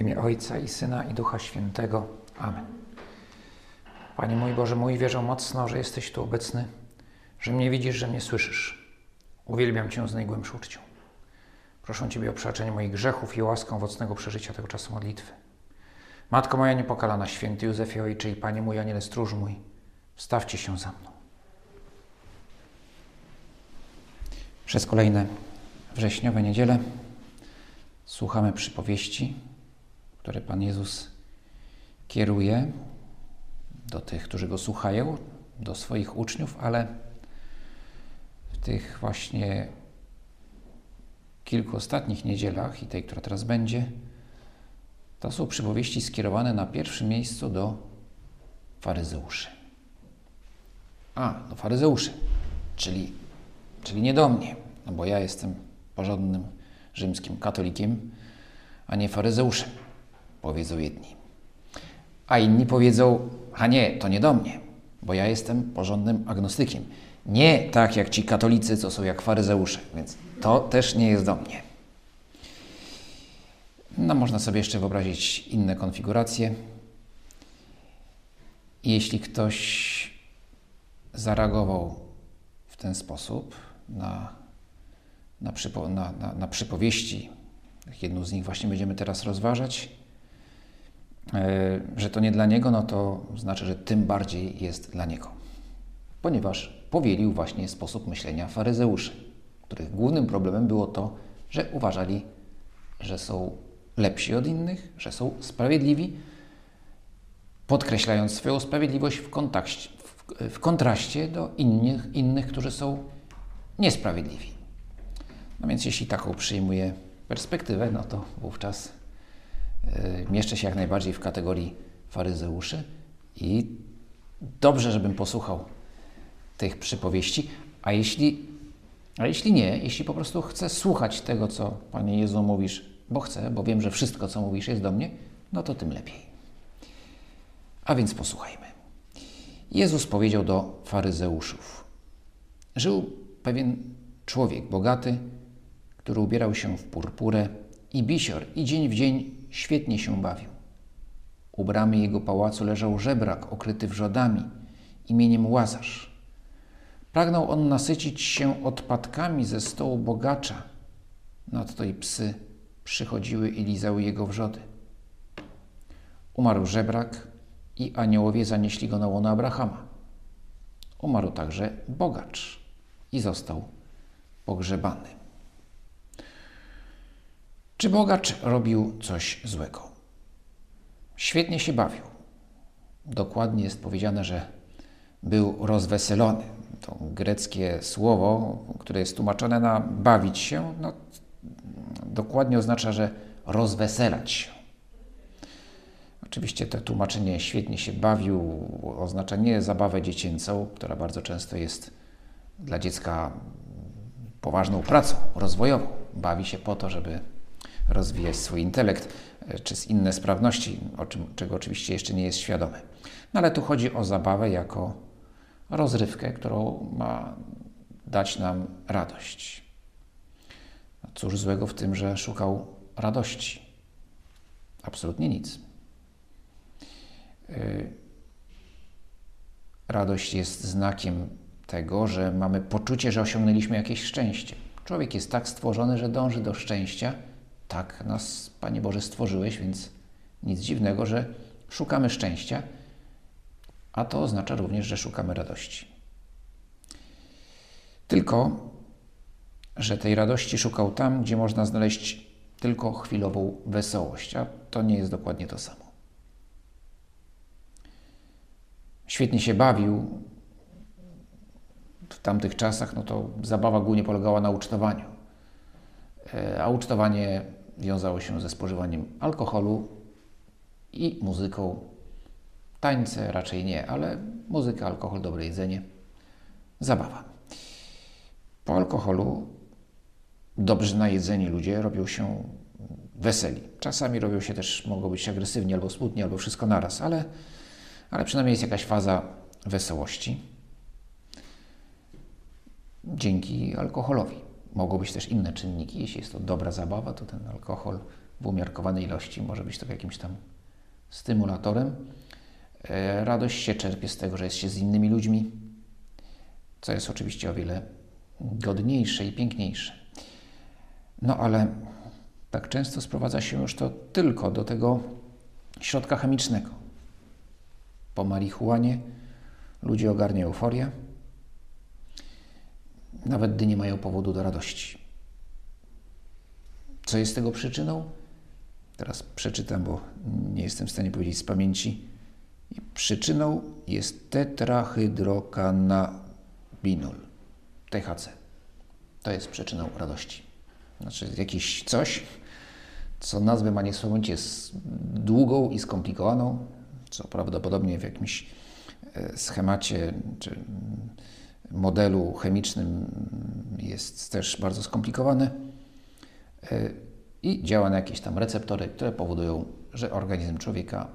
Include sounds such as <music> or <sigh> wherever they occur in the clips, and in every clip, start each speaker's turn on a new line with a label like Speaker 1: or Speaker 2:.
Speaker 1: Imię Ojca i Syna i Ducha Świętego. Amen. Panie mój Boże mój, wierzę mocno, że jesteś tu obecny, że mnie widzisz, że mnie słyszysz. Uwielbiam Cię z najgłębszą uczcią. Proszę Ciebie o przebaczenie moich grzechów i łaskę owocnego przeżycia tego czasu modlitwy. Matko moja niepokalana, święty Józefie Ojcze i Panie mój, Aniele Stróż mój, wstawcie się za mną. Przez kolejne wrześniowe niedziele słuchamy przypowieści, które Pan Jezus kieruje do tych, którzy Go słuchają, do swoich uczniów, ale w tych właśnie kilku ostatnich niedzielach i tej, która teraz będzie, to są przypowieści skierowane na pierwszym miejscu do faryzeuszy. A, do faryzeuszy, czyli, czyli nie do mnie, no bo ja jestem porządnym rzymskim katolikiem, a nie faryzeuszem, powiedzą jedni. A inni powiedzą, a nie, to nie do mnie, bo ja jestem porządnym agnostykiem. Nie tak jak ci katolicy, co są jak faryzeusze, więc to też nie jest do mnie. No, można sobie jeszcze wyobrazić inne konfiguracje. Jeśli ktoś zareagował w ten sposób na, na, przypo, na, na, na przypowieści, jedną z nich właśnie będziemy teraz rozważać, że to nie dla niego, no to znaczy, że tym bardziej jest dla niego. Ponieważ powielił właśnie sposób myślenia faryzeuszy, których głównym problemem było to, że uważali, że są lepsi od innych, że są sprawiedliwi, podkreślając swoją sprawiedliwość w, w, w kontraście do innych, innych, którzy są niesprawiedliwi. No więc jeśli taką przyjmuje perspektywę, no to wówczas mieszczę się jak najbardziej w kategorii faryzeuszy i dobrze, żebym posłuchał tych przypowieści, a jeśli, a jeśli nie, jeśli po prostu chcę słuchać tego, co Panie Jezu mówisz, bo chcę, bo wiem, że wszystko, co mówisz, jest do mnie, no to tym lepiej. A więc posłuchajmy. Jezus powiedział do faryzeuszów. Żył pewien człowiek bogaty, który ubierał się w purpurę i bisior i dzień w dzień świetnie się bawił. U bramy jego pałacu leżał żebrak okryty wrzodami imieniem Łazarz. Pragnął on nasycić się odpadkami ze stołu bogacza. Nadto i psy przychodziły i lizały jego wrzody. Umarł żebrak i aniołowie zanieśli go na łono Abrahama. Umarł także bogacz i został pogrzebany. Czy bogacz robił coś złego? Świetnie się bawił. Dokładnie jest powiedziane, że był rozweselony. To greckie słowo, które jest tłumaczone na bawić się, no, dokładnie oznacza, że rozweselać się. Oczywiście to tłumaczenie świetnie się bawił oznacza nie zabawę dziecięcą, która bardzo często jest dla dziecka poważną pracą rozwojową. Bawi się po to, żeby rozwijać swój intelekt czy inne sprawności, o czym, czego oczywiście jeszcze nie jest świadomy. No ale tu chodzi o zabawę jako rozrywkę, którą ma dać nam radość. Cóż złego w tym, że szukał radości? Absolutnie nic. Radość jest znakiem tego, że mamy poczucie, że osiągnęliśmy jakieś szczęście. Człowiek jest tak stworzony, że dąży do szczęścia. Tak nas, Panie Boże, stworzyłeś, więc nic dziwnego, że szukamy szczęścia, a to oznacza również, że szukamy radości. Tylko, że tej radości szukał tam, gdzie można znaleźć tylko chwilową wesołość, a to nie jest dokładnie to samo. Świetnie się bawił w tamtych czasach, no to zabawa głównie polegała na ucztowaniu. A ucztowanie wiązało się ze spożywaniem alkoholu i muzyką. Tańce raczej nie, ale muzyka, alkohol, dobre jedzenie, zabawa. Po alkoholu dobrze najedzeni ludzie robią się weseli. Czasami robią się też, mogą być agresywni albo smutni, albo wszystko naraz, ale, ale przynajmniej jest jakaś faza wesołości dzięki alkoholowi. Mogą być też inne czynniki. Jeśli jest to dobra zabawa, to ten alkohol w umiarkowanej ilości. Może być to jakimś tam stymulatorem. E, radość się czerpie z tego, że jest się z innymi ludźmi, co jest oczywiście o wiele godniejsze i piękniejsze. No ale tak często sprowadza się już to tylko do tego środka chemicznego. Po marihuanie ludzie ogarnia euforia, nawet gdy nie mają powodu do radości. Co jest tego przyczyną? Teraz przeczytam, bo nie jestem w stanie powiedzieć z pamięci. Przyczyną jest tetrahydrokanabinol, THC. To jest przyczyną radości. Znaczy jakiś coś, co nazwę ma niesłowicie długą i skomplikowaną, co prawdopodobnie w jakimś e, schemacie czy modelu chemicznym jest też bardzo skomplikowane e, i działa na jakieś tam receptory, które powodują, że organizm człowieka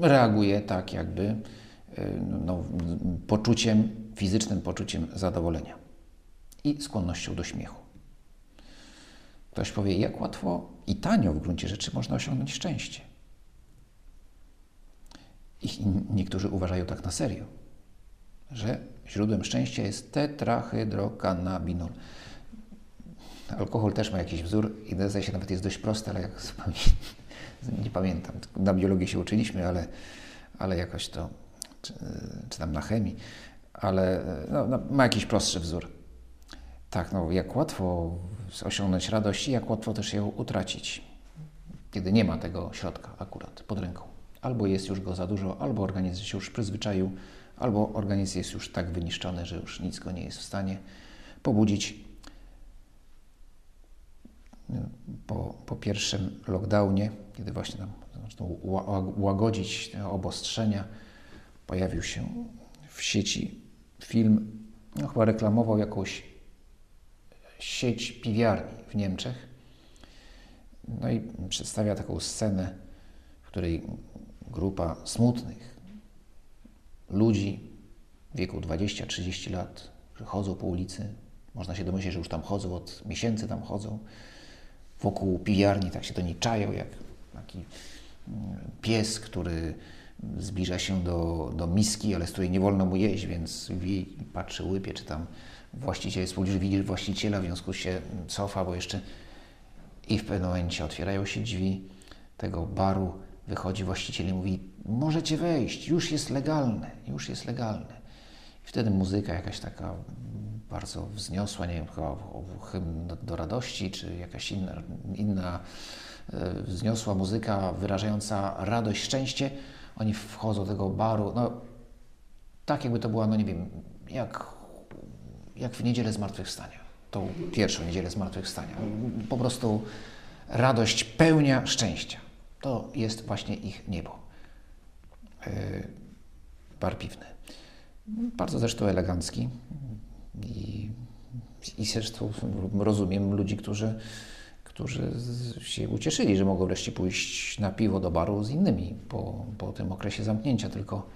Speaker 1: reaguje tak jakby e, no, poczuciem, fizycznym poczuciem zadowolenia i skłonnością do śmiechu. Ktoś powie, jak łatwo i tanio w gruncie rzeczy można osiągnąć szczęście. I niektórzy uważają tak na serio, że źródłem szczęścia jest tetrahydrokanabinol. Alkohol też ma jakiś wzór i zdaje się nawet jest dość prosty, ale jak zupełnie <laughs> nie pamiętam. Na biologii się uczyliśmy, ale, ale jakoś to, czy, czy tam na chemii, ale no, no, ma jakiś prostszy wzór. Tak, no jak łatwo osiągnąć radość i jak łatwo też ją utracić, kiedy nie ma tego środka akurat pod ręką. Albo jest już go za dużo, albo organizm się już przyzwyczaił, albo organizm jest już tak wyniszczony, że już nic go nie jest w stanie pobudzić. Po, po pierwszym lockdownie, kiedy właśnie tam łagodzić te obostrzenia, pojawił się w sieci film, no chyba reklamował jakąś sieć piwiarni w Niemczech. No i przedstawia taką scenę, w której grupa smutnych ludzi w wieku 20-30 lat, że chodzą po ulicy, można się domyślić, że już tam chodzą, od miesięcy tam chodzą, wokół piwiarni tak się to nie czają, jak taki mm, pies, który zbliża się do, do miski, ale z której nie wolno mu jeść, więc patrzy, łypie, czy tam właściciel jest że widzi właściciela, w związku się cofa, bo jeszcze i w pewnym momencie otwierają się drzwi tego baru, wychodzi właściciel i mówi, możecie wejść, już jest legalne, już jest legalne. I wtedy muzyka jakaś taka bardzo wzniosła, nie wiem, chyba hymn do, do radości, czy jakaś inna, inna e, wzniosła muzyka wyrażająca radość, szczęście. Oni wchodzą do tego baru, no tak jakby to była, no nie wiem, jak jak w niedzielę zmartwychwstania, tą pierwszą niedzielę zmartwychwstania. Po prostu radość pełnia szczęścia. To jest właśnie ich niebo. Yy, bar piwny. Bardzo zresztą elegancki i, i zresztą rozumiem ludzi, którzy, którzy się ucieszyli, że mogą wreszcie pójść na piwo do baru z innymi po, po tym okresie zamknięcia, tylko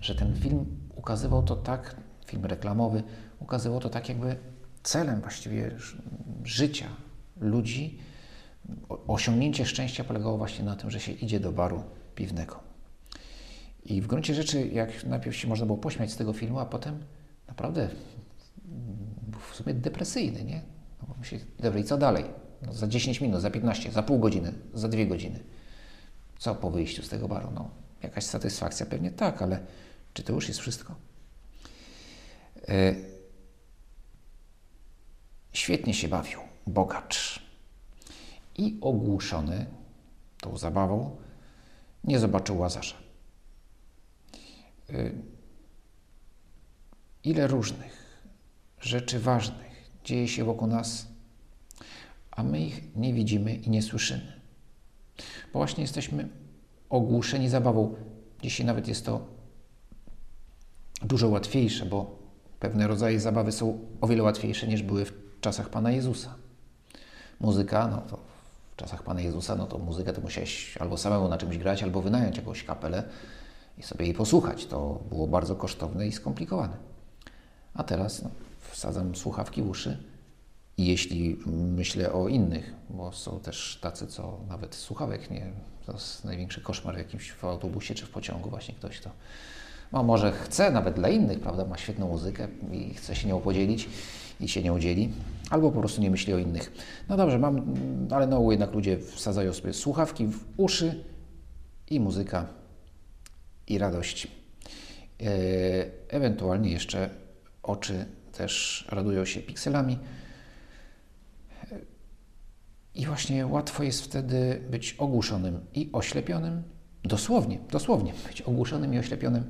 Speaker 1: że ten film ukazywał to tak, film reklamowy, ukazywał to tak jakby celem właściwie życia ludzi. Osiągnięcie szczęścia polegało właśnie na tym, że się idzie do baru piwnego. I w gruncie rzeczy, jak najpierw się można było pośmiać z tego filmu, a potem naprawdę w sumie depresyjny, nie? No bo myślę, dobrze, i co dalej? No za 10 minut, za 15, za pół godziny, za dwie godziny. Co po wyjściu z tego baru? No, jakaś satysfakcja pewnie tak, ale czy to już jest wszystko? E, świetnie się bawił, bogacz. I ogłuszony tą zabawą nie zobaczył łazarza. E, ile różnych rzeczy ważnych dzieje się wokół nas, a my ich nie widzimy i nie słyszymy. Bo właśnie jesteśmy ogłuszeni zabawą. Dzisiaj nawet jest to dużo łatwiejsze, bo Pewne rodzaje zabawy są o wiele łatwiejsze niż były w czasach Pana Jezusa. Muzyka, no to czasach Pana Jezusa, no to muzykę to musiałeś albo samemu na czymś grać, albo wynająć jakąś kapelę i sobie jej posłuchać. To było bardzo kosztowne i skomplikowane. A teraz no, wsadzam słuchawki w uszy I jeśli myślę o innych, bo są też tacy, co nawet słuchawek nie, to jest największy koszmar w jakimś w autobusie czy w pociągu, właśnie ktoś to no może chce nawet dla innych, prawda, ma świetną muzykę i chce się nią podzielić i się nie udzieli, albo po prostu nie myśli o innych. No dobrze, mam, ale no jednak ludzie wsadzają sobie słuchawki w uszy i muzyka i radość. E, ewentualnie jeszcze oczy też radują się pikselami. I właśnie łatwo jest wtedy być ogłuszonym i oślepionym, dosłownie, dosłownie być ogłuszonym i oślepionym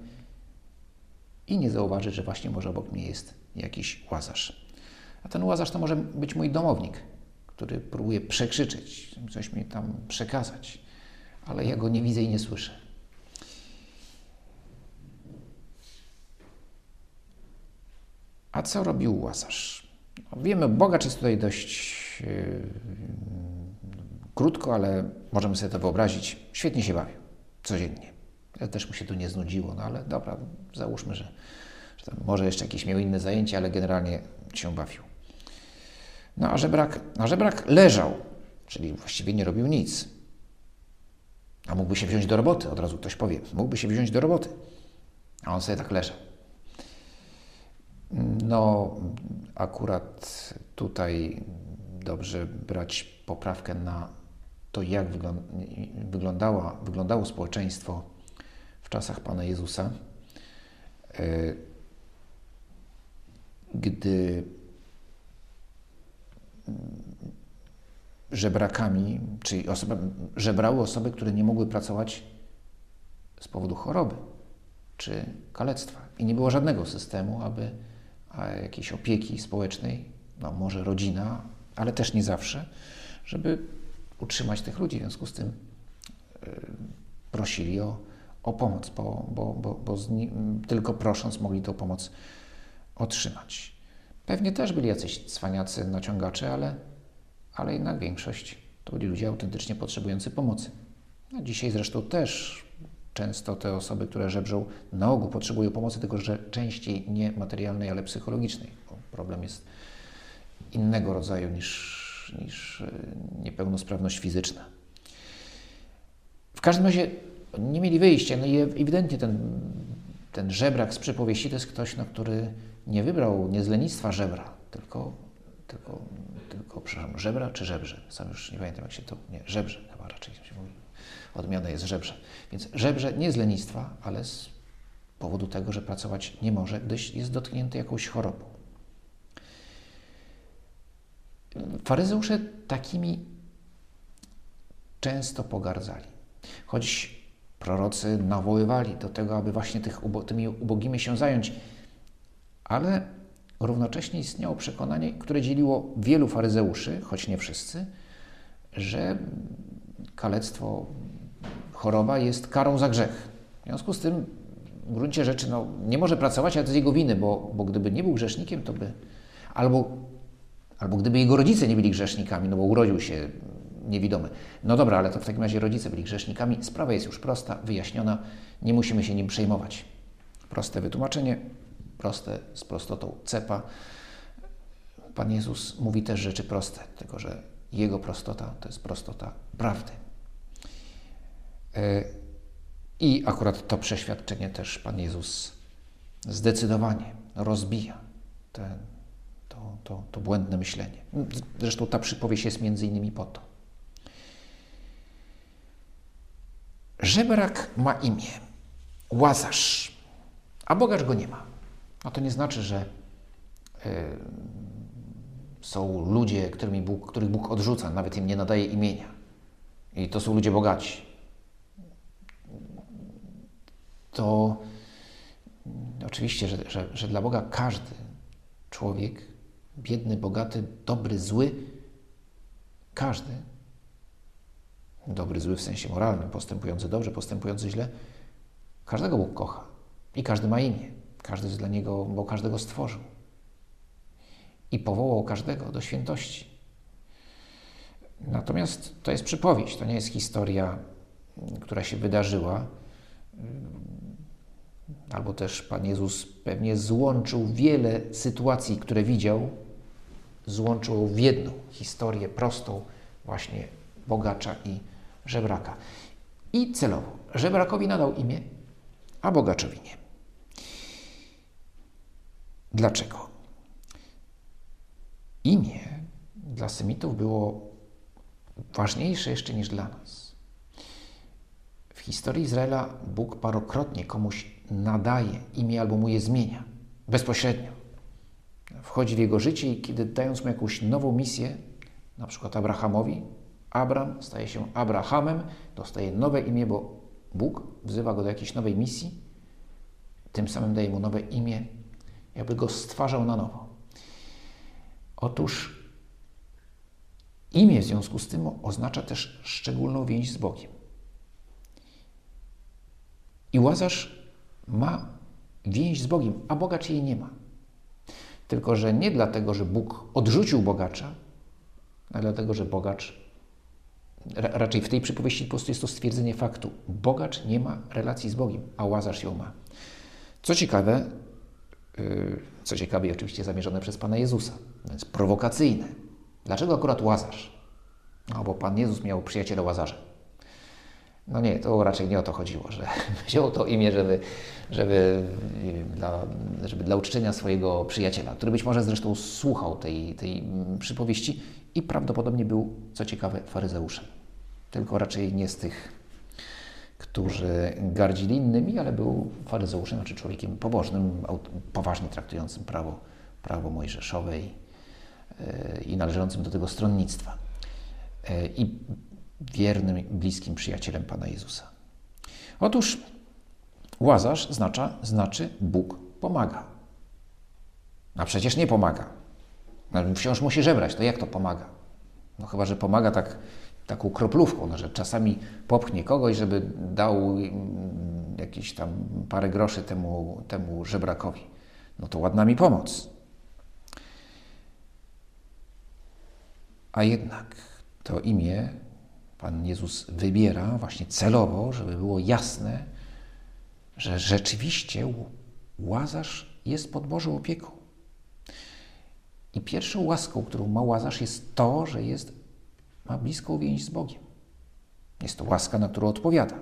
Speaker 1: i nie zauważyć, że właśnie może obok mnie jest jakiś łazarz. A ten łazarz to może być mój domownik, który próbuje przekrzyczeć, coś mi tam przekazać, ale ja go nie widzę i nie słyszę. A co robił łazarz? No, wiemy, bogacz jest tutaj dość yy, krótko, ale możemy sobie to wyobrazić. Świetnie się bawił, codziennie. Ja też mu się to nie znudziło, no ale dobra, załóżmy, że, że może jeszcze jakieś miał inne zajęcie, ale generalnie się bawił. No a żebrak, a żebrak leżał, czyli właściwie nie robił nic. A mógłby się wziąć do roboty, od razu ktoś powie. Mógłby się wziąć do roboty. A on sobie tak leżał. No, akurat tutaj dobrze brać poprawkę na to, jak wyglądała, wyglądało społeczeństwo w czasach Pana Jezusa, e, gdy żebrakami, czyli osoby, żebrały osoby, które nie mogły pracować z powodu choroby czy kalectwa. I nie było żadnego systemu, aby jakiejś opieki społecznej, no może rodzina, ale też nie zawsze, żeby utrzymać tych ludzi. W związku z tym yy, prosili o, o pomoc, bo, bo, bo, bo tylko prosząc mogli tą pomoc otrzymać. Pewnie też byli jacyś cwaniacy, naciągacze, ale, ale jednak większość to byli ludzie autentycznie potrzebujący pomocy. A dzisiaj zresztą też często te osoby, które żebrzą, na ogół potrzebują pomocy, tylko że częściej nie materialnej, ale psychologicznej. Bo problem jest innego rodzaju niż, niż e, niepełnosprawność fizyczna. W każdym razie nie mieli wyjścia. No i ewidentnie ten, ten żebrak z przypowieści to jest ktoś, no, który nie wybrał nie z lenistwa żebra, tylko, tylko, tylko przepraszam, żebra czy żebrze? Sam już nie pamiętam, jak się to. Nie, żebrze chyba raczej się mówi. Odmiana jest żebrze. Więc żebrze nie z lenistwa, ale z powodu tego, że pracować nie może, gdyż jest dotknięty jakąś chorobą. Faryzeusze takimi często pogardzali. Choć prorocy nawoływali do tego, aby właśnie tych, tymi ubogimi się zająć, ale równocześnie istniało przekonanie, które dzieliło wielu faryzeuszy, choć nie wszyscy, że kalectwo, choroba jest karą za grzech. W związku z tym w gruncie rzeczy no, nie może pracować, ale to z jego winy, bo, bo gdyby nie był grzesznikiem, to by albo, albo gdyby jego rodzice nie byli grzesznikami, no bo urodził się niewidomy. No dobra, ale to w takim razie rodzice byli grzesznikami. Sprawa jest już prosta, wyjaśniona, nie musimy się nim przejmować. Proste wytłumaczenie, proste z prostotą cepa. Pan Jezus mówi też rzeczy proste, tylko że Jego prostota to jest prostota prawdy. E, I akurat to przeświadczenie też Pan Jezus zdecydowanie rozbija to, to, to błędne myślenie. Zresztą ta przypowieść jest między innymi po to. Żebrak ma imię, Łazarz, a bogacz go nie ma. No to nie znaczy, że y, są ludzie, którymi Bóg, których Bóg odrzuca, nawet im nie nadaje imienia. I to są ludzie bogaci. To oczywiście, że, że, że dla Boga każdy człowiek, biedny, bogaty, dobry, zły, każdy dobry, zły w sensie moralnym, postępujący dobrze, postępujący źle, każdego Bóg kocha i każdy ma imię. Każdy jest dla Niego, bo każdego stworzył. I powołał każdego do świętości. Natomiast to jest przypowieść, to nie jest historia, która się wydarzyła. Albo też Pan Jezus pewnie złączył wiele sytuacji, które widział złączyło w jedną historię prostą właśnie bogacza i żebraka. I celowo żebrakowi nadał imię, a bogaczowi nie. Dlaczego? Imię dla Semitów było ważniejsze jeszcze niż dla nas. W historii Izraela Bóg parokrotnie komuś nadaje imię albo mu je zmienia bezpośrednio. Wchodzi w jego życie i kiedy dając mu jakąś nową misję, na przykład Abrahamowi, Abram staje się Abrahamem, dostaje nowe imię, bo Bóg wzywa go do jakiejś nowej misji, tym samym daje mu nowe imię, jakby go stwarzał na nowo. Otóż imię w związku z tym oznacza też szczególną więź z Bogiem. I Łazarz ma więź z Bogiem, a bogacz jej nie ma. Tylko, że nie dlatego, że Bóg odrzucił bogacza, ale dlatego, że bogacz, raczej w tej przypowieści po prostu jest to stwierdzenie faktu. Bogacz nie ma relacji z Bogiem, a Łazarz ją ma. Co ciekawe, co ciekawe oczywiście zamierzone przez Pana Jezusa, więc prowokacyjne. Dlaczego akurat Łazarz? No, bo Pan Jezus miał przyjaciela Łazarza. No nie, to raczej nie o to chodziło, że <laughs> wziął to imię, żeby, żeby, dla, żeby dla uczczenia swojego przyjaciela, który być może zresztą słuchał tej, tej przypowieści i prawdopodobnie był, co ciekawe, faryzeuszem. Tylko raczej nie z tych, którzy gardzili innymi, ale był faryzeuszem, znaczy człowiekiem pobożnym, poważnie traktującym prawo, prawo mojżeszowe i, e, i należącym do tego stronnictwa. E, I wiernym, bliskim przyjacielem Pana Jezusa. Otóż Łazarz znacza, znaczy Bóg pomaga. A przecież nie pomaga. No, wciąż musi żebrać, to jak to pomaga? No chyba, że pomaga tak, taką kroplówką, no, że czasami popchnie kogoś, żeby dał jakieś tam parę groszy temu, temu żebrakowi. No to ładna mi pomoc. A jednak to imię Pan Jezus wybiera właśnie celowo, żeby było jasne, że rzeczywiście Łazarz jest pod Bożą opieką. I pierwszą łaską, którą ma Łazarz, jest to, że jest, ma bliską więź z Bogiem. Jest to łaska, na którą odpowiada.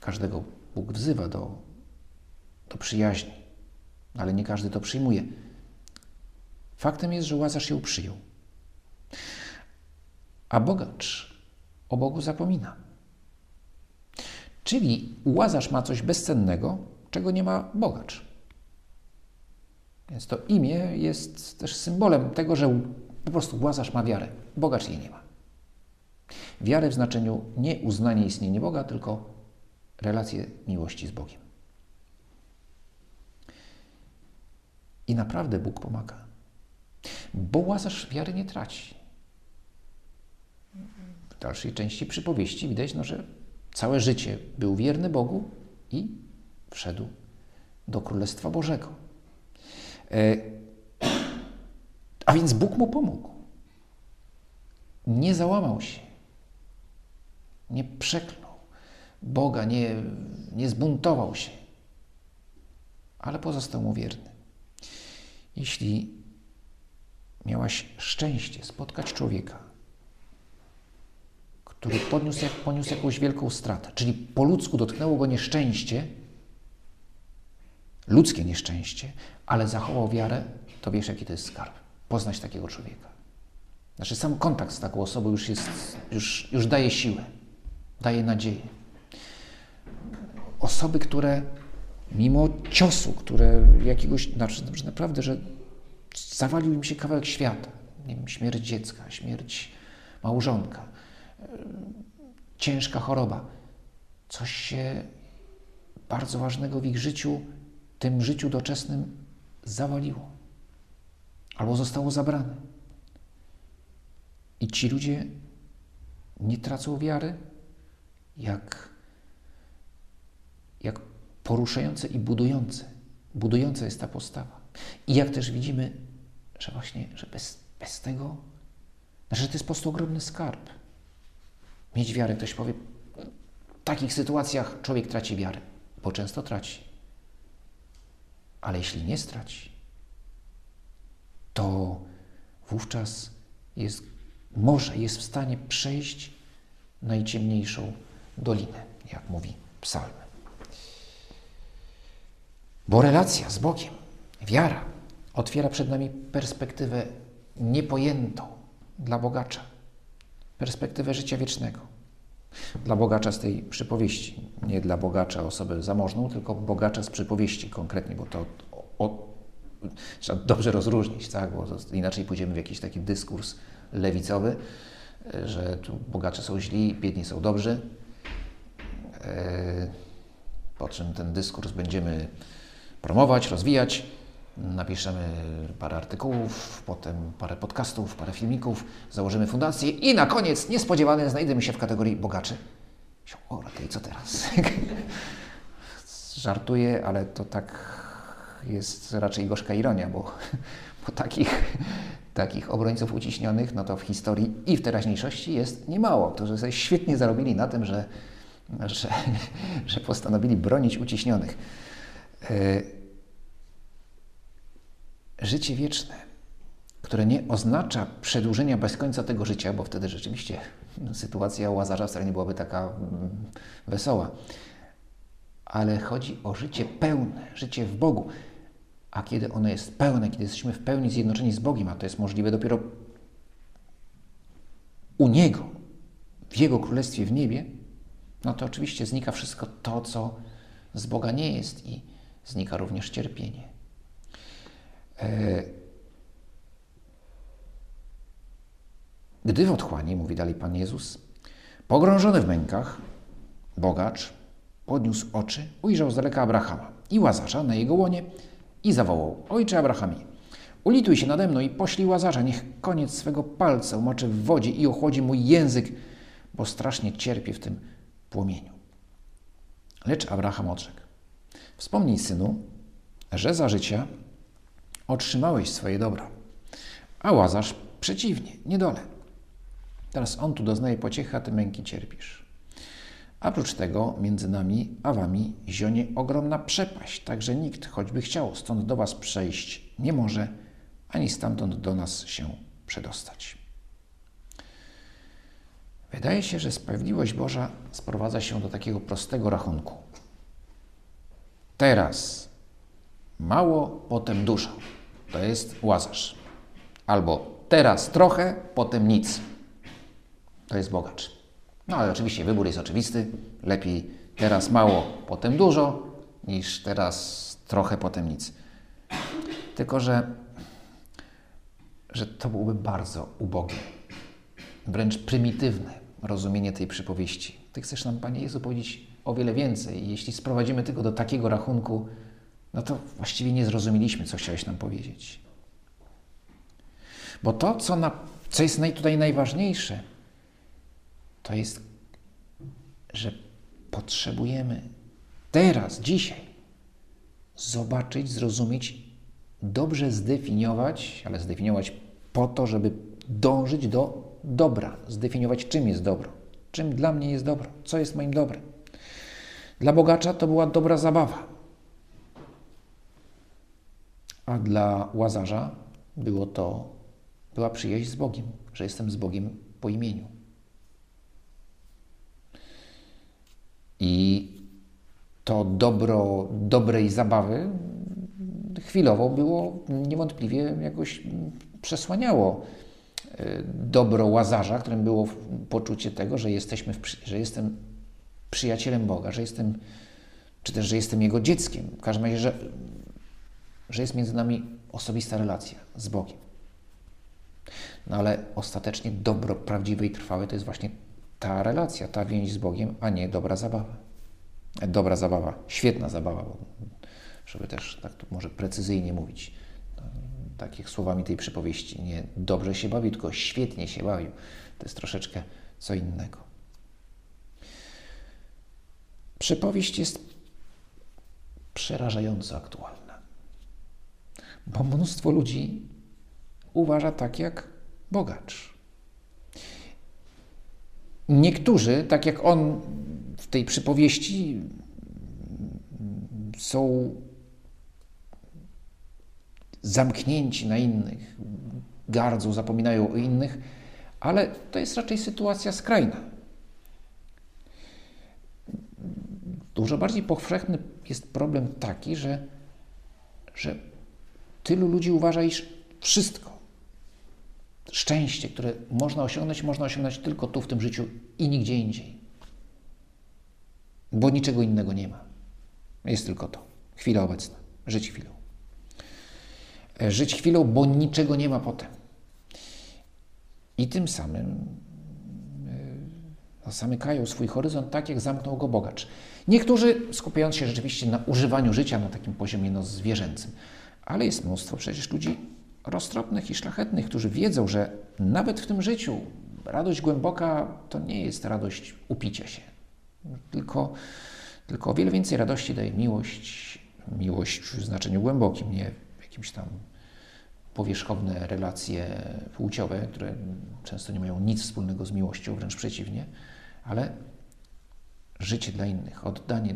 Speaker 1: Każdego Bóg wzywa do, do przyjaźni, ale nie każdy to przyjmuje. Faktem jest, że Łazarz ją przyjął a bogacz o Bogu zapomina. Czyli Łazarz ma coś bezcennego, czego nie ma bogacz. Więc to imię jest też symbolem tego, że po prostu Łazarz ma wiarę, bogacz jej nie ma. Wiarę w znaczeniu nie uznanie istnienia Boga, tylko relację miłości z Bogiem. I naprawdę Bóg pomaga. Bo Łazarz wiary nie traci w dalszej części przypowieści widać, no, że całe życie był wierny Bogu i wszedł do Królestwa Bożego. A więc Bóg mu pomógł. Nie załamał się, nie przeklął Boga, nie, nie zbuntował się, ale pozostał mu wierny. Jeśli miałaś szczęście spotkać człowieka, który podniósł, poniósł jakąś wielką stratę, czyli po ludzku dotknęło go nieszczęście, ludzkie nieszczęście, ale zachował wiarę, to wiesz, jaki to jest skarb. Poznać takiego człowieka. Znaczy, sam kontakt z taką osobą już, jest, już, już daje siłę, daje nadzieję. Osoby, które mimo ciosu, które jakiegoś, znaczy, naprawdę, że zawalił im się kawałek świata, nie wiem, śmierć dziecka, śmierć małżonka, ciężka choroba. Coś się bardzo ważnego w ich życiu, tym życiu doczesnym zawaliło albo zostało zabrane. I ci ludzie nie tracą wiary, jak, jak poruszające i budujące. Budująca jest ta postawa. I jak też widzimy, że właśnie, że bez, bez tego, że to jest po prostu ogromny skarb mieć wiarę. Ktoś powie, w takich sytuacjach człowiek traci wiarę, bo często traci. Ale jeśli nie straci, to wówczas jest, może jest w stanie przejść najciemniejszą dolinę, jak mówi psalm. Bo relacja z Bogiem, wiara, otwiera przed nami perspektywę niepojętą dla bogacza, perspektywę życia wiecznego. Dla bogacza z tej przypowieści, nie dla bogacza osobę zamożną, tylko bogacza z przypowieści konkretnie, bo to o, trzeba dobrze rozróżnić, tak? bo inaczej pójdziemy w jakiś taki dyskurs lewicowy, że tu bogacze są źli, biedni są dobrzy. E, po czym ten dyskurs będziemy promować, rozwijać. Napiszemy parę artykułów, potem parę podcastów, parę filmików, założymy fundację i na koniec niespodziewanie znajdziemy się w kategorii bogaczy. O, i co teraz? <laughs> Żartuję, ale to tak jest raczej gorzka ironia, bo, <laughs> bo takich, takich obrońców uciśnionych, no to w historii i w teraźniejszości jest niemało, którzy sobie świetnie zarobili na tym, że, że, <laughs> że postanowili bronić uciśnionych. E, życie wieczne, które nie oznacza przedłużenia bez końca tego życia, bo wtedy rzeczywiście sytuacja Łazarza wcale nie byłaby taka mm, wesoła, ale chodzi o życie pełne, życie w Bogu. A kiedy ono jest pełne, kiedy jesteśmy w pełni zjednoczeni z Bogiem, a to jest możliwe dopiero u Niego, w Jego Królestwie w niebie, no to oczywiście znika wszystko to, co z Boga nie jest i znika również cierpienie. E, gdy w otchłani, mówi dalej Pan Jezus, pogrążony w mękach, bogacz podniósł oczy, ujrzał z daleka Abrahama i Łazarza na jego łonie i zawołał: Ojcze Abrahamie, ulituj się nade mną i poślij Łazarza, niech koniec swego palca umoczy w wodzie i ochłodzi mój język, bo strasznie cierpię w tym płomieniu. Lecz Abraham odrzekł: Wspomnij, synu, że za życia otrzymałeś swoje dobra, a Łazarz przeciwnie, niedole. Teraz on tu doznaje pociechy, a ty męki cierpisz. A prócz tego między nami a wami zionie ogromna przepaść, tak że nikt, choćby chciał stąd do was przejść, nie może, ani stamtąd do nas się przedostać. Wydaje się, że sprawiedliwość Boża sprowadza się do takiego prostego rachunku. Teraz mało, potem dużo. To jest łazarz. Albo teraz trochę, potem nic. To jest bogacz. No ale oczywiście wybór jest oczywisty. Lepiej teraz mało, potem dużo, niż teraz trochę, potem nic. Tylko, że, że to byłoby bardzo ubogie, wręcz prymitywne rozumienie tej przypowieści. Ty chcesz nam, Panie Jezu, powiedzieć o wiele więcej. Jeśli sprowadzimy tylko do takiego rachunku, no to właściwie nie zrozumieliśmy, co chciałeś nam powiedzieć. Bo to, co, na, co jest tutaj najważniejsze, to jest, że potrzebujemy teraz, dzisiaj zobaczyć, zrozumieć, dobrze zdefiniować, ale zdefiniować po to, żeby dążyć do dobra, zdefiniować, czym jest dobro, czym dla mnie jest dobro, co jest moim dobrem. Dla bogacza to była dobra zabawa, a dla łazarza było to, była przyjaźń z Bogiem, że jestem z Bogiem po imieniu. I to dobro dobrej zabawy chwilowo było niewątpliwie jakoś przesłaniało e, dobro łazarza, którym było poczucie tego, że, jesteśmy w, że jestem przyjacielem Boga, że jestem, czy też, że jestem Jego dzieckiem. W każdym razie, że, że jest między nami osobista relacja z Bogiem. No ale ostatecznie dobro prawdziwe i trwałe to jest właśnie relacja, ta więź z Bogiem, a nie dobra zabawa. Dobra zabawa, świetna zabawa, żeby też tak może precyzyjnie mówić, no, takich słowami tej przypowieści. Nie dobrze się bawił, tylko świetnie się bawił. To jest troszeczkę co innego. Przypowieść jest przerażająco aktualna, bo mnóstwo ludzi uważa tak jak bogacz. Niektórzy, tak jak on w tej przypowieści, są zamknięci na innych, gardzą, zapominają o innych, ale to jest raczej sytuacja skrajna. Dużo bardziej powszechny jest problem taki, że, że tylu ludzi uważa, iż wszystko, szczęście, które można osiągnąć, można osiągnąć tylko tu w tym życiu i nigdzie indziej. Bo niczego innego nie ma. Jest tylko to. Chwila obecna. Żyć chwilą. E, żyć chwilą, bo niczego nie ma potem. I tym samym e, no, zamykają swój horyzont tak, jak zamknął go bogacz. Niektórzy skupiając się rzeczywiście na używaniu życia na takim poziomie no, zwierzęcym, ale jest mnóstwo przecież ludzi roztropnych i szlachetnych, którzy wiedzą, że nawet w tym życiu radość głęboka to nie jest radość upicia się, tylko, tylko o wiele więcej radości daje miłość, miłość w znaczeniu głębokim, nie jakimś tam powierzchowne relacje płciowe, które często nie mają nic wspólnego z miłością, wręcz przeciwnie, ale życie dla innych, oddanie,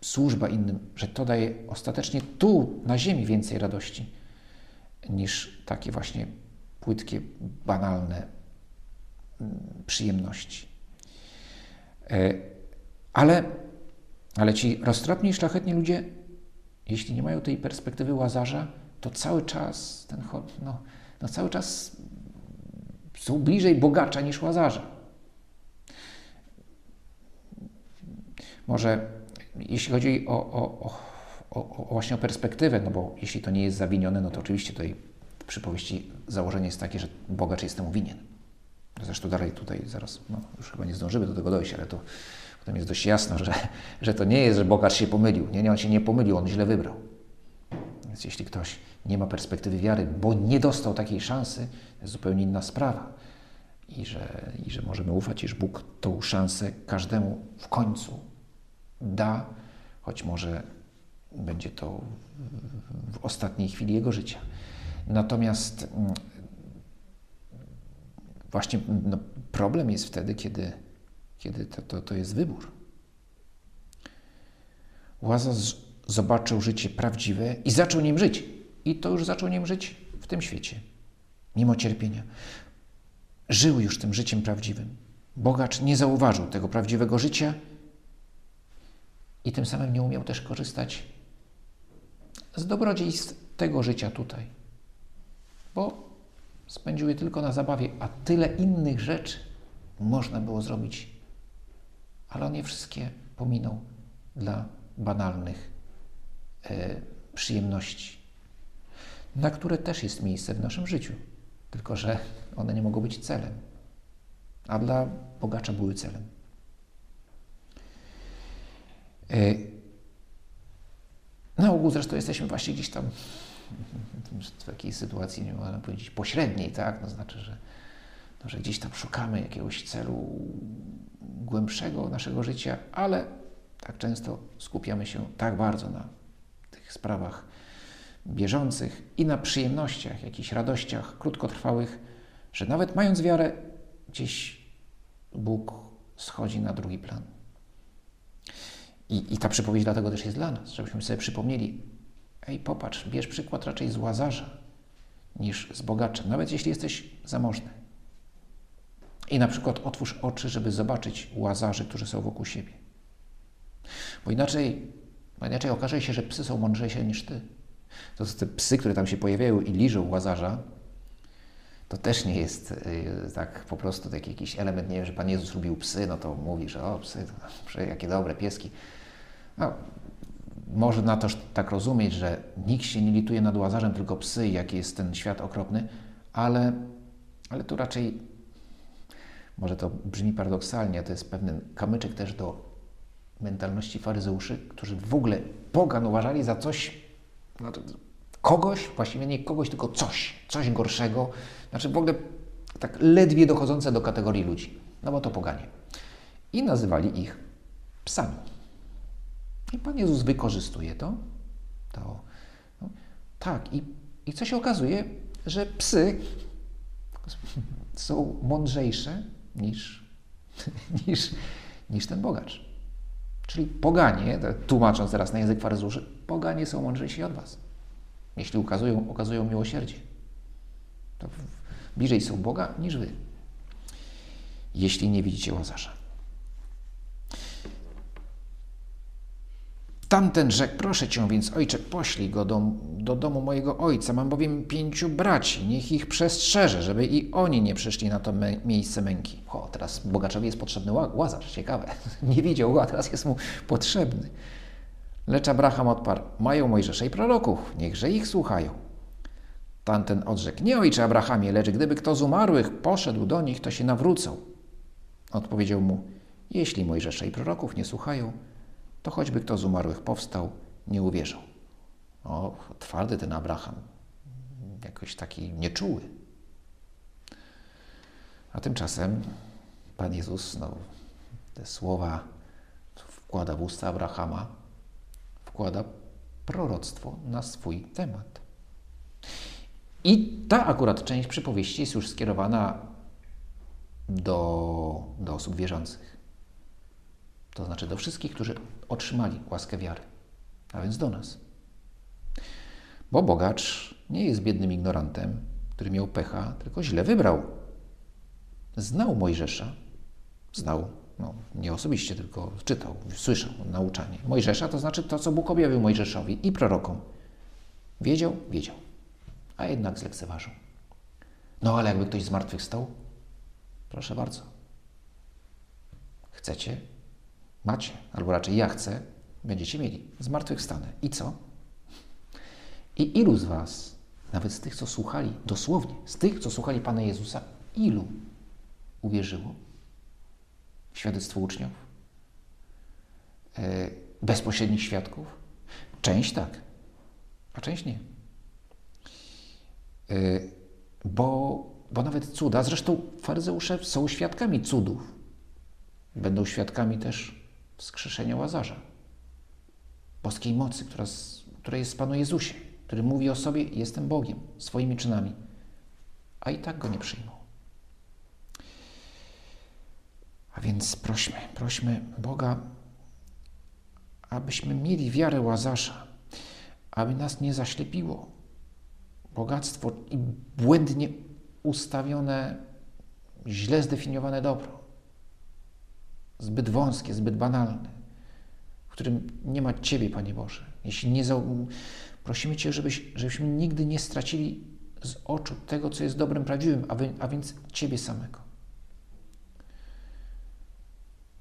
Speaker 1: służba innym, że to daje ostatecznie tu, na ziemi, więcej radości niż takie właśnie płytkie, banalne mm, przyjemności. E, ale, ale ci roztropni i szlachetni ludzie, jeśli nie mają tej perspektywy łazarza, to cały czas ten no, no cały czas są bliżej bogacza niż łazarza. Może jeśli chodzi o, o, o, o, właśnie o perspektywę, no bo jeśli to nie jest zawinione, no to oczywiście tutaj w przypowieści założenie jest takie, że bogacz jest temu winien. Zresztą dalej tutaj zaraz, no już chyba nie zdążymy do tego dojść, ale to potem jest dość jasno, że, że to nie jest, że bogacz się pomylił. Nie, nie, on się nie pomylił, on źle wybrał. Więc jeśli ktoś nie ma perspektywy wiary, bo nie dostał takiej szansy, to jest zupełnie inna sprawa. I że, I że możemy ufać, iż Bóg tą szansę każdemu w końcu da, choć może będzie to w ostatniej chwili jego życia. Natomiast mm, właśnie no, problem jest wtedy, kiedy, kiedy to, to, to jest wybór. Łazarz zobaczył życie prawdziwe i zaczął nim żyć. I to już zaczął nim żyć w tym świecie, mimo cierpienia. Żył już tym życiem prawdziwym. Bogacz nie zauważył tego prawdziwego życia i tym samym nie umiał też korzystać z dobrodziejstw tego życia tutaj, bo spędził je tylko na zabawie, a tyle innych rzeczy można było zrobić, ale on je wszystkie pominął dla banalnych e, przyjemności, na które też jest miejsce w naszym życiu, tylko że one nie mogą być celem, a dla bogacza były celem. E, ogół zresztą jesteśmy właśnie gdzieś tam w takiej sytuacji, nie można powiedzieć, pośredniej, tak? To znaczy, że, no, że gdzieś tam szukamy jakiegoś celu głębszego naszego życia, ale tak często skupiamy się tak bardzo na tych sprawach bieżących i na przyjemnościach, jakichś radościach krótkotrwałych, że nawet mając wiarę, gdzieś Bóg schodzi na drugi plan. I, I ta przypowieść dlatego też jest dla nas, żebyśmy sobie przypomnieli, ej, popatrz, bierz przykład raczej z łazarza niż z bogacza, nawet jeśli jesteś zamożny. I na przykład otwórz oczy, żeby zobaczyć łazarzy, którzy są wokół siebie. Bo inaczej, bo inaczej okaże się, że psy są mądrzejsze niż ty. To te psy, które tam się pojawiają i liżą łazarza, to też nie jest yy, tak po prostu taki jakiś element, nie wiem, że Pan Jezus lubił psy, no to mówi, że o psy, to, jakie dobre pieski. No, można też tak rozumieć, że nikt się nie lituje nad łazarzem, tylko psy, jaki jest ten świat okropny, ale, ale tu raczej, może to brzmi paradoksalnie, to jest pewien kamyczek też do mentalności faryzeuszy, którzy w ogóle pogan uważali za coś, znaczy kogoś, właściwie nie kogoś, tylko coś, coś gorszego, znaczy w ogóle tak ledwie dochodzące do kategorii ludzi, no bo to poganie. I nazywali ich psami. I Pan Jezus wykorzystuje to. to no, tak, i, i co się okazuje, że psy są mądrzejsze niż, <laughs> niż, niż ten bogacz. Czyli poganie, tłumacząc teraz na język faryzeuszy, poganie są mądrzejsi od was. jeśli ukazują, okazują miłosierdzie. To bliżej są Boga niż wy, jeśli nie widzicie Łazarza. Tamten rzekł, proszę cię więc, ojcze, poślij go do, do domu mojego ojca. Mam bowiem pięciu braci, niech ich przestrzeże, żeby i oni nie przyszli na to me miejsce męki. O, teraz bogaczowi jest potrzebny łazarz, ciekawe. <laughs> Nie widział a teraz jest mu potrzebny. Lecz Abraham odparł, mają Mojżesza i proroków, niechże ich słuchają. Tamten odrzekł, nie ojcze Abrahamie, lecz gdyby kto z umarłych poszedł do nich, to się nawrócą. Odpowiedział mu, jeśli Mojżesza i proroków nie słuchają, to choćby kto z umarłych powstał, nie uwierzył. O, twardy ten Abraham, jakoś taki nieczuły. A tymczasem Pan Jezus no, te słowa wkłada w usta Abrahama, wkłada proroctwo na swój temat. I ta akurat część przypowieści jest już skierowana do, do osób wierzących. To znaczy do wszystkich, którzy otrzymali łaskę wiary, a więc do nas. Bo bogacz nie jest biednym ignorantem, który miał pecha, tylko źle wybrał. Znał Mojżesza, znał, no, nie osobiście, tylko czytał, słyszał nauczanie. Mojżesza to znaczy to, co Bóg objawił Mojżeszowi i prorokom. Wiedział, wiedział, a jednak zlekceważył. No ale jakby ktoś zmartwychwstał, proszę bardzo. Chcecie? Macie, albo raczej ja chcę, będziecie mieli. Zmartwychwstanę. I co? I ilu z Was, nawet z tych, co słuchali, dosłownie, z tych, co słuchali Pana Jezusa, ilu uwierzyło w świadectwo uczniów? E, bezpośrednich świadków? Część tak, a część nie. E, bo, bo nawet cuda, zresztą faryzeusze są świadkami cudów. Będą świadkami też wskrzeszenia Łazarza. Boskiej mocy, która, która jest w Panu Jezusie, który mówi o sobie, jestem Bogiem, swoimi czynami. A i tak go nie przyjmą. A więc prośmy, prośmy Boga, abyśmy mieli wiarę Łazarza, aby nas nie zaślepiło bogactwo i błędnie ustawione, źle zdefiniowane dobro zbyt wąskie, zbyt banalne, w którym nie ma Ciebie, Panie Boże. Jeśli nie za... prosimy Cię, żebyś, żebyśmy nigdy nie stracili z oczu tego, co jest dobrem, prawdziwym, a, wy, a więc Ciebie samego.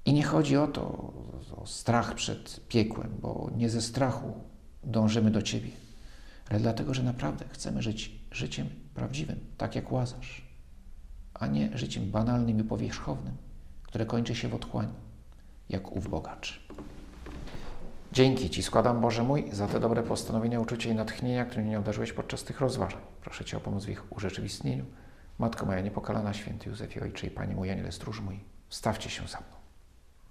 Speaker 1: I nie chodzi o to, o strach przed piekłem, bo nie ze strachu dążymy do Ciebie, ale dlatego, że naprawdę chcemy żyć życiem prawdziwym, tak jak Łazarz, a nie życiem banalnym i powierzchownym które kończy się w otchłani, jak ów bogacz. Dzięki Ci składam, Boże mój, za te dobre postanowienia, uczucie i natchnienia, które mnie obdarzyłeś podczas tych rozważań. Proszę Cię o pomoc w ich urzeczywistnieniu. Matko moja niepokalana, święty Józefie, Ojcze i Panie mój, Aniele stróż mój, stawcie się za mną.